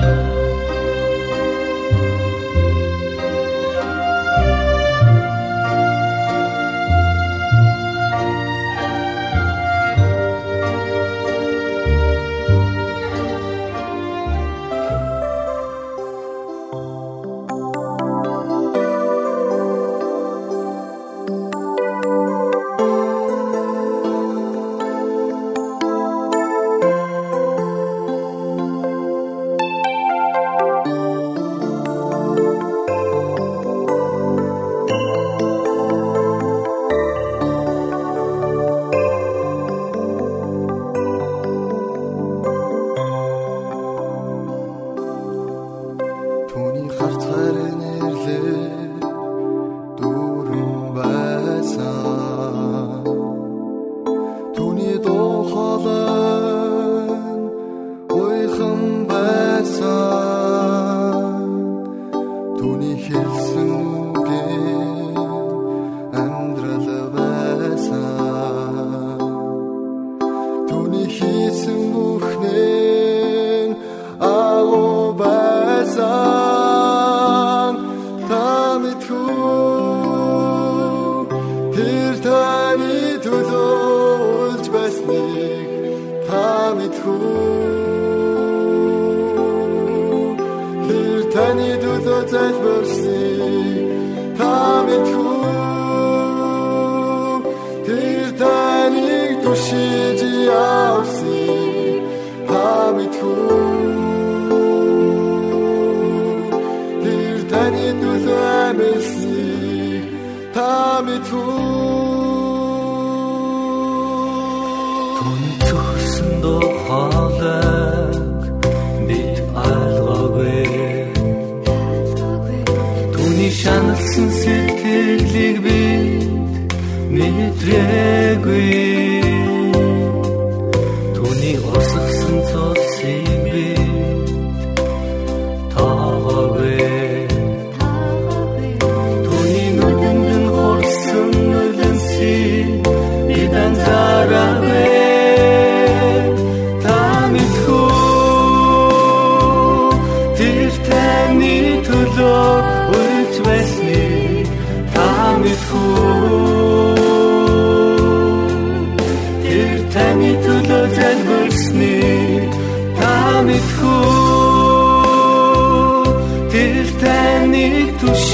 Thank you. Хартан сууна. Шаналсан сэтгэлийг би мэдрээгүй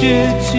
should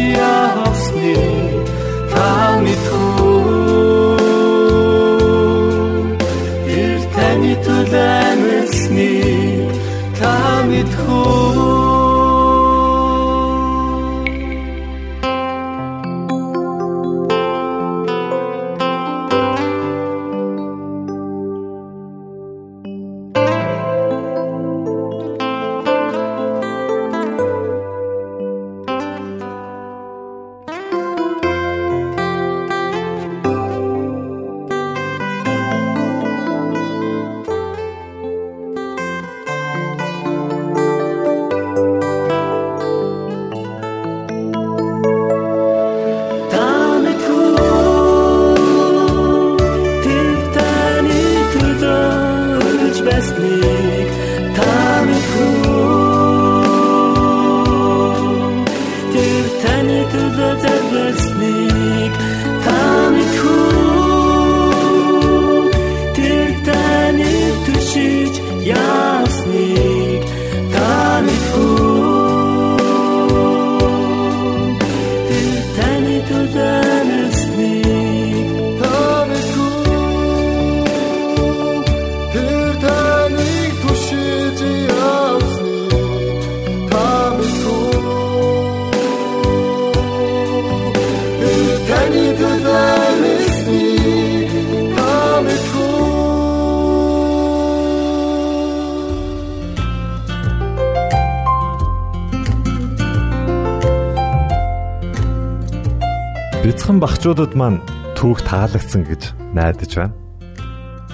Багчуудад маань түүх таалагдсан гэж найдаж байна.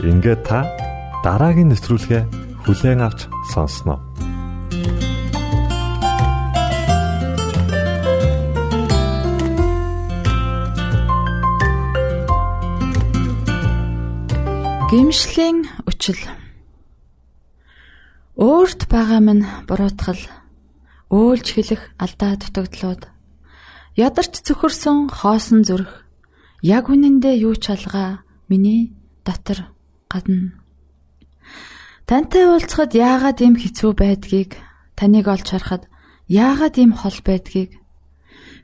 Ингээд та дараагийн нэвтрүүлгээ хүлээн авч сонсноо. Гимшлийн үчил Өөрт байгаа минь буруутгал өөлж хэлэх алдаа дутагдлууд Ядарч цөхөрсөн хоосон зүрх яг үнэндээ юу ч алгаа миний дотор гадна. Тантай уулзахад яагаад ийм хэцүү байдгийг таныг олж харахад яагаад ийм хол байдгийг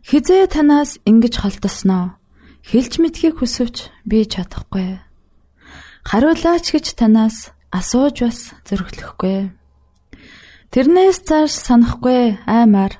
хизээ танаас ингэж холдосноо хэлж мэдхийг хүсвч би чадахгүй. Хариулаач гэж танаас асууж бас зөрөглөхгүй. Тэрнээс цааш санахгүй аймаар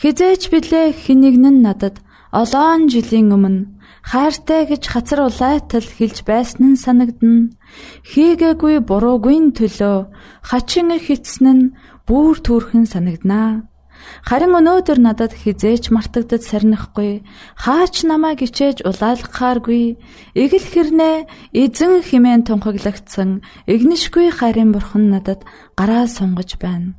Хизээч билээ хинэгнэн надад олоон жилийн өмнө хайртай гэж хацар улайтал хэлж байсан нь санагдна. Хийгээгүй буруугүй төлөө хачин хитсэн нь бүр түүрхэн санагданаа. Харин өнөөдөр надад хизээч мартагдад сарнихгүй хаач намайг ичээж улаалгахааргүй эгэл хэрнээ эзэн химэн тунхаглагдсан игнишгүй хайрын бурхан надад гараа сунгаж байна.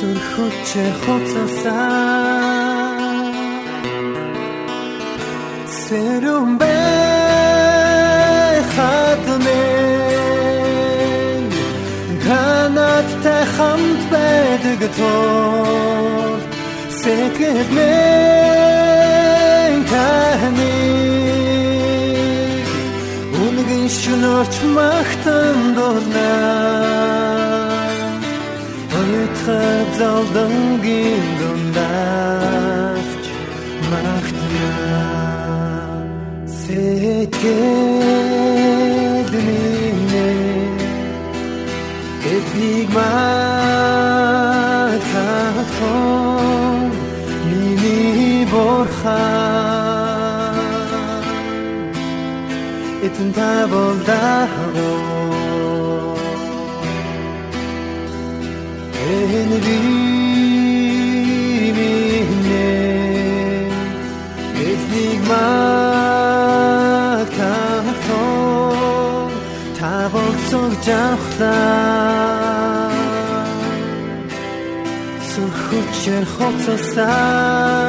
Сүрхөч хоцсаа Сэрүмбэ хатмэ Канаттай хамт байдаг тоо Сэтгэмэн таны Үнгийн шүнөрч махтан дурнаа Ойртоход залдангийн дундаарч магтна. Сэтгэл минь эцнийг матахон миний борхан Эцэн та болдагоо энэ би минь эзнийг магтахтон та богцог жавхлаа. Сүрхүчээр хоцосаа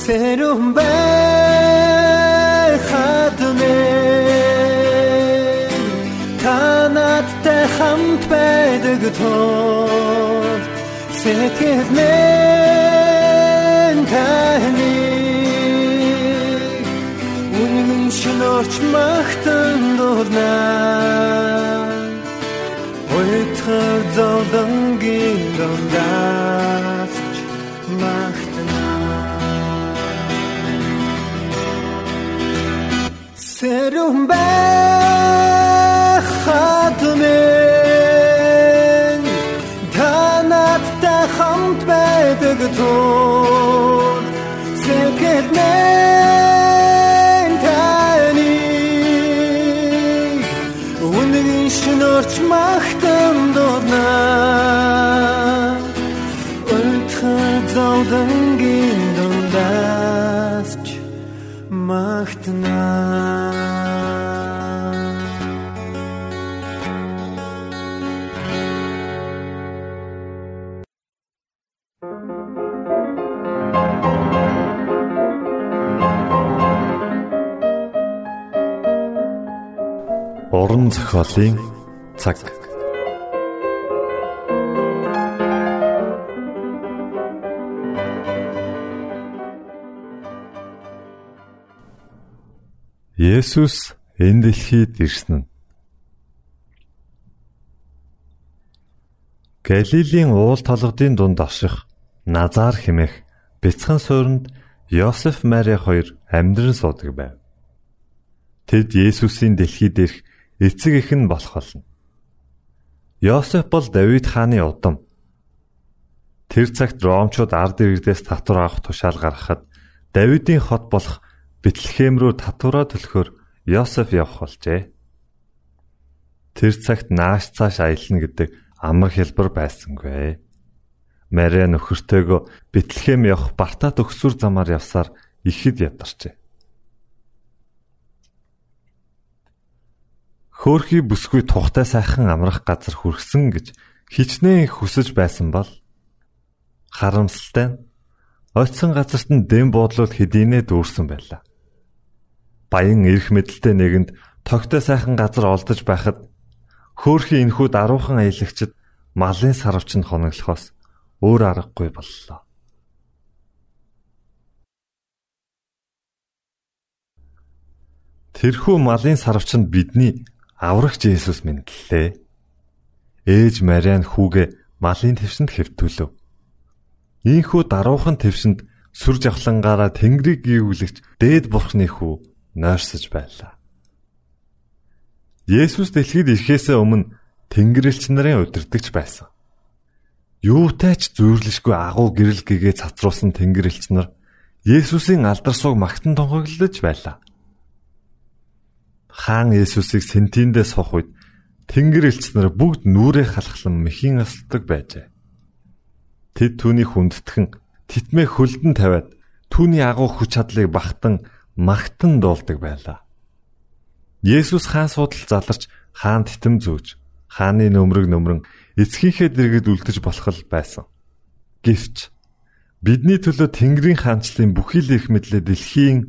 새 байдаг тул сэтгэлмэн таны үнэн шинорч магтан дурнаа Ойтхар зовдонгийн дондаас зохиолын цаг. Есүс энэ дэлхийд ирсэн нь Галилийн уул толгодын дунд аших Назар хэмээх бяцхан суурьнд Йосеф Мари хоёр амьдран суудаг байв. Тэд Есүсийн дэлхийд ирэх эцэг эх нь болох болно. Йосеф бол Давид хааны удам. Тэр цагт Ромчууд ард иргэдээс татвар авах тушаал гаргахад Давидын хот болох Бэтлехэм рүү татвараа төлөхөөр Йосеф явах болжээ. Тэр цагт нааш цааш аялна гэдэг амар хэлбэр байсангүй. Мария нөхөртөөгөө Бэтлехэм явах Бартат өгсүр замаар явсаар ихэд ядарчээ. Хөөхий бүсгүй тухтай сайхан амрах газар хүрсэн гэж хичнээн хүсэж байсан бол харамсалтай нь ойтсон газарт нь дэм буудлууд хэдийнэ дүүрсэн байлаа. Баян эрх мэдэлтэй нэгэнд тогтой сайхан газар олдож байхад хөөхий энхүү даруухан аялагчд малын сарвч нь хоноглохоос өөр аргагүй боллоо. Тэрхүү малын сарвч нь бидний аврагч Есүс мэдлээ. Ээж Мариан хүүгээ малын твсэнд хэвтүүлв. Ийхүү даруухан твсэнд сүр жавхлангаараа Тэнгэрийг гүйвлэгч дээд бурхны хүү нойрсож байлаа. Есүс дэлхийд ирэхээс өмнө Тэнгэрлэгч нарын удирдахч байсан. Юутай ч зүйрлэшгүй агуу гэрэл гэгээ цацруулсан Тэнгэрлэгч нар Есүсийн алдар суг магтан тунхаглаж байлаа хаан Есүсийг сентиндээ сох үед Тэнгэр элч нар бүгд нүрээ халахлан мэхийн асалдаг байжээ. Тэд түүнийг хүндэтгэн титмээ хөлдөн тавиад түүний агуу хүч чадлыг багтан магтан дуулдаг байлаа. Есүс хаан судал заларч хаан титэм зөөж хааны нөмрөг нөмрөн эцгийнхээ дэргэд үлдэж болох л байсан. Гэвч бидний төлөө Тэнгэрийн хаанчлалын бүхий л их мэдлээ дэлхийн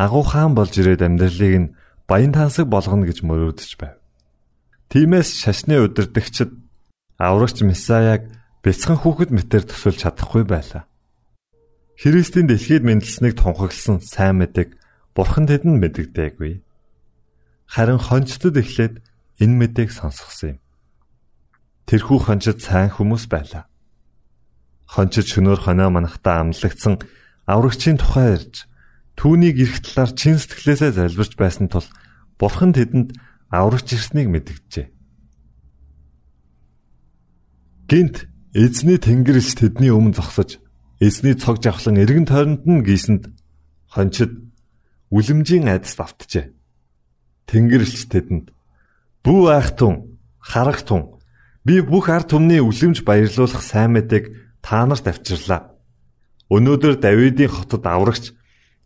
агуу хаан болж ирээд амьдралыг нь баян тансаг болгоно гэж мөрөөдөж байв. Тиймээс шашны удирдагчид аврагч Месаяг бяцхан хүүхэд мэтэр төсөлж чадахгүй байлаа. Христийн дэлхийд мэндэлснийг тунхагласан сайн мэдэг бурхан тэдэнд мэддэггүй. Харин хончтод эхлээд энэ мэдээг сонсгосон юм. Тэрхүү хончид сайн хүмүүс байлаа. Хончид шөнөөр хоноо манахтаа амлагдсан аврагчийн тухай ярьж түүнийг эрх талаар чин сэтгэлээсээ залбирч байсан тул бурхан тэдэнд аврагч ирснийг мэдгэжээ. Гинт эзний тэнгэрч тэдний өмнө зогсож эзний цог жавхлан эргэн тойронд нь гисэнд хончид үлэмжийн айдаст автжээ. Тэнгэрлэгч тэдэнд "Бүү айхтун, харагтун, би бүх ард түмний үлэмж баярлуулах сайн мэдээг та нарт авчирлаа. Өнөөдөр Давидын хотод аврагч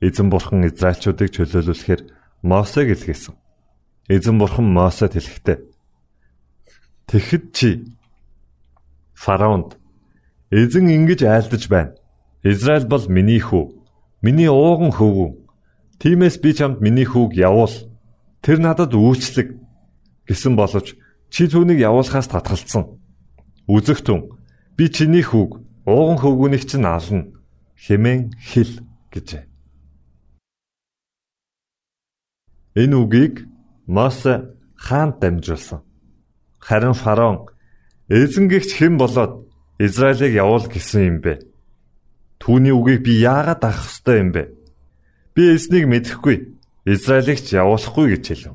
эзэн бурхан Израильчуудыг чөлөөлүүлэхээр Мосег илгээсэн. Эзэн бурхан Мосед хэлэхдээ Тэгэхэд чи фараонд эзэн ингэж айлдаж байна. Израиль бол миний хүү, миний ууган хөвгүү Тиймээс би чамд миний хүүг явуул. Тэр надад үйлчлэг гэсэн боловч чи түүнийг явуулахаас татгалцсан. Үзэгтэн би чиний хүүг ууган хөвгүүнийг чинь ална хэмээн хэл гэжээ. Энэ үгийг Мосе хаанд дамжуулсан. Харин фараон эзэнгэгч хэн болоод Израилийг явуул гэсэн юм бэ? Түүний үгийг би яагаад авах ёстой юм бэ? Би эзнийг мэдэхгүй. Израилийг ч явуулахгүй гэж хэлв.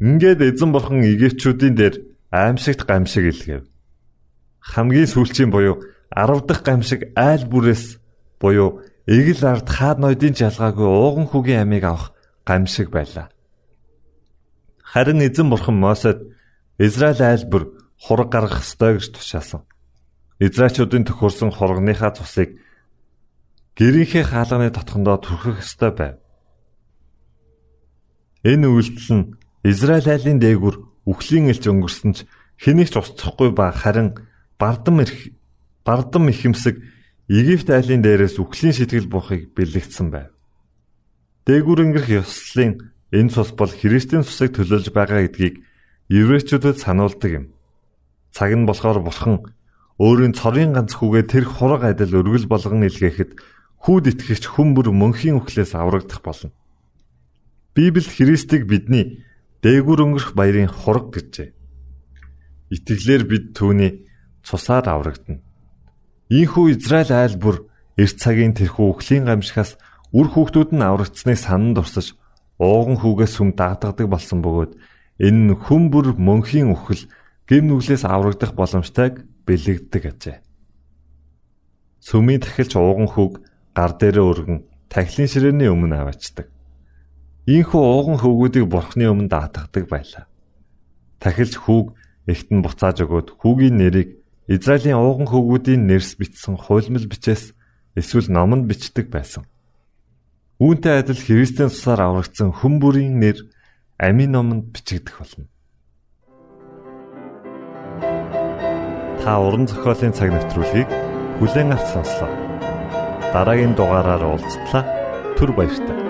Ингээд эзэн бурхан Египтчүүдийн дээр аимшигт гамшиг илгээв. Хамгийн сүүлчийн буюу 10 дахь гамшиг айл бүрээс буюу эгэл ард хаад ноёдын жалгаагүй ууган хүүгийн амийг авах гамшиг байлаа. Харин эзэн бурхан Мосед Израиль айл бүр хураг гаргах ёстой гэж тушаасан. Израильчүүдийн төхөрсөн хургийнхаа цусыг гэрийнхээ хаалганы дотхондоо түрхэх ёстой байв. Энэ үйлдэл нь Израиль айлын дээгүр үхлийн элч өнгөрсөн ч хэнийг ч устсахгүй ба харин бардам ирэх бардам ихэмсэг Египт айлын дээрээс үхлийн сэтгэл буухыг бэлэгдсэн байв. Дээгүр өнгөрөх ёслолын энэ цус бол Христийн цусыг төлөөлж байгаа гэдгийг еврейчүүдэд сануулдаг юм. Цаг нь болохоор бурхан өөрийн цорын ганц хүүгээ тэр хураг адил өргөл болгон илгээхэд хүүд итгэгч хүн бүр мөнхийн үхлээс аврагдах болно. Библи Христийг бидний дээгүр өнгөрөх баярын хураг гэжээ. Итгэлээр бид түүний цусаар аврагдана. Ийхүү Израиль айл бүр эрт цагийн тэрхүү үхлийн гамшигаас Үр хүүхдүүд нь аврагдсныг санан дурсаж ууган хүүгээс сүм дагдадаг болсон бөгөөд энэ нь хүм бүр мөнхийн үхэл гим нүглээс аврагдах боломжтойг бэлэгддэг ажээ. Сүмийн тахилч ууган хүүг гар дээрээ өргөн тахилын ширээний өмнө аваачдаг. Ийхүү ууган хөвгүүдийг бурхны өмнө даатгадаг байлаа. Тахилч хүүг эхтэн буцааж өгөөд хүүгийн нэрийг Израилийн ууган хөвгүүдийн нэрс бичсэн хуйлмал бичээс эсвэл номонд бичдэг байсан. Үүнтэй адил Христийн тусаар аврагдсан хүн бүрийн нэр амийн номонд бичигдэх болно. Та уран зохиолын цаг навтруулыг бүлээн авч сонслоо. Дараагийн дугаараар уулзтлаа. Түр баярлалаа.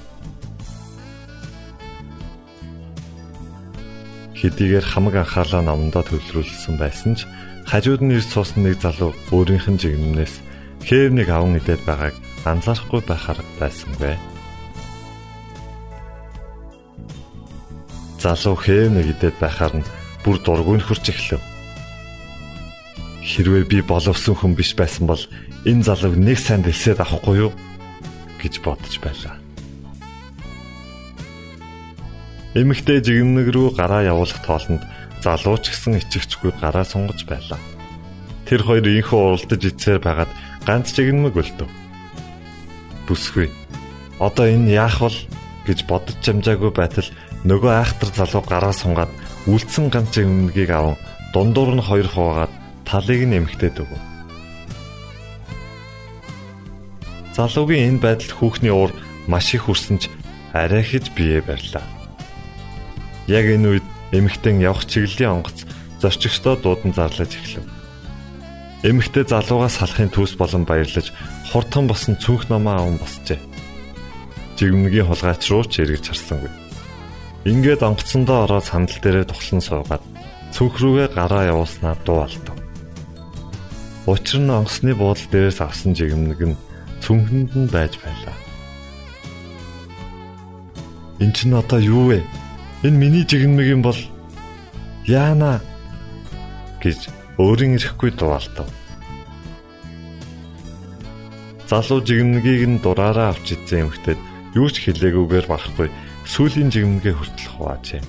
Хэдийгээр хамаг анхаалаа номдоо төвлөрүүлсэн байсан ч хажууд нь ирж суусан нэг залуу өөрийнх нь жигнэнээс хээвнийг аван идээд байгааг анзаарахгүй байхаар байсангүй. Залуу хээвнийг идээд байхаар нь бүр дургүй нөхөрч эхлэв. Хэрвээ би боловсон хүн биш байсан бол энэ залууг нэг сайн дэлсээд авахгүй юу гэж бодож байлаа. Эмэгтэй жигнэг рүү гараа явуулах тоолонд залуу ч гэсэн ичгчгүй гараа сунгаж байлаа. Тэр хоёр инхүү уралдаж ицээр байгаад ганц жигнэмэг өлтөв. Бүсгүй. Одоо энэ яах вэ гэж бодож чамжаагүй байтал нөгөө айхтар залуу гараа сунгаад үлдсэн ганц өмнөгийг аван дундуур нь хоёр хуваагаад талыг нь эмхтээд өгөв. Залуугийн энэ байдалд хүүхний уур маш их хүрсэн ч арай хэж бие барьлаа. Яг энэ үед эмхтэн явах чиглэлийн онгоц зорчигчдоо дуудан зарлаж эхлэв. Эмхтээ залуугаас салахын төс болон баярлаж хурдхан босон цүнх намаа аван босчээ. Жигмнгийн хулгайч руу ч эргэж харсангүй. Ингээд онгоцсондоо ороод сандал дээрээ тухлан суугаад цүнх рүүгээ гараа явуулснаа дуу алдав. Учир нь онгоцны буудлын дээрээс авсан жигмэг нь цүнхэнд нь байж байлаа. Энд чинь одоо юу вэ? Энэ миний жигмэг юм бол яана гэж өөрийн ирэхгүй дуалтав. Залуу жигмэгийг нь дураараа авч идсэн эмхтэд юу ч хэлээгүйгээр багхгүй сүүлийн жигмгээ хүртэл хуваажээ.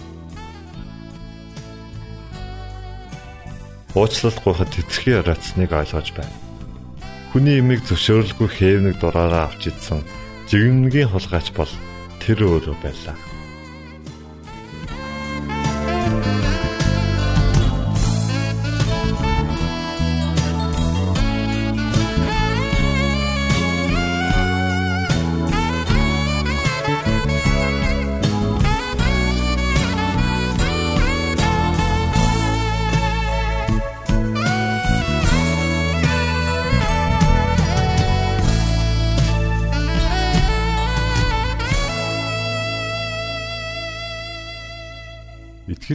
Уучлал гуйхад тэтэрхий ороцсныг ойлгож байна. Хүний имийг зөвшөөрөлгүй хээвнэг дураараа авч идсэн жигмнгийн хулгайч бол тэр өөрөө байлаа.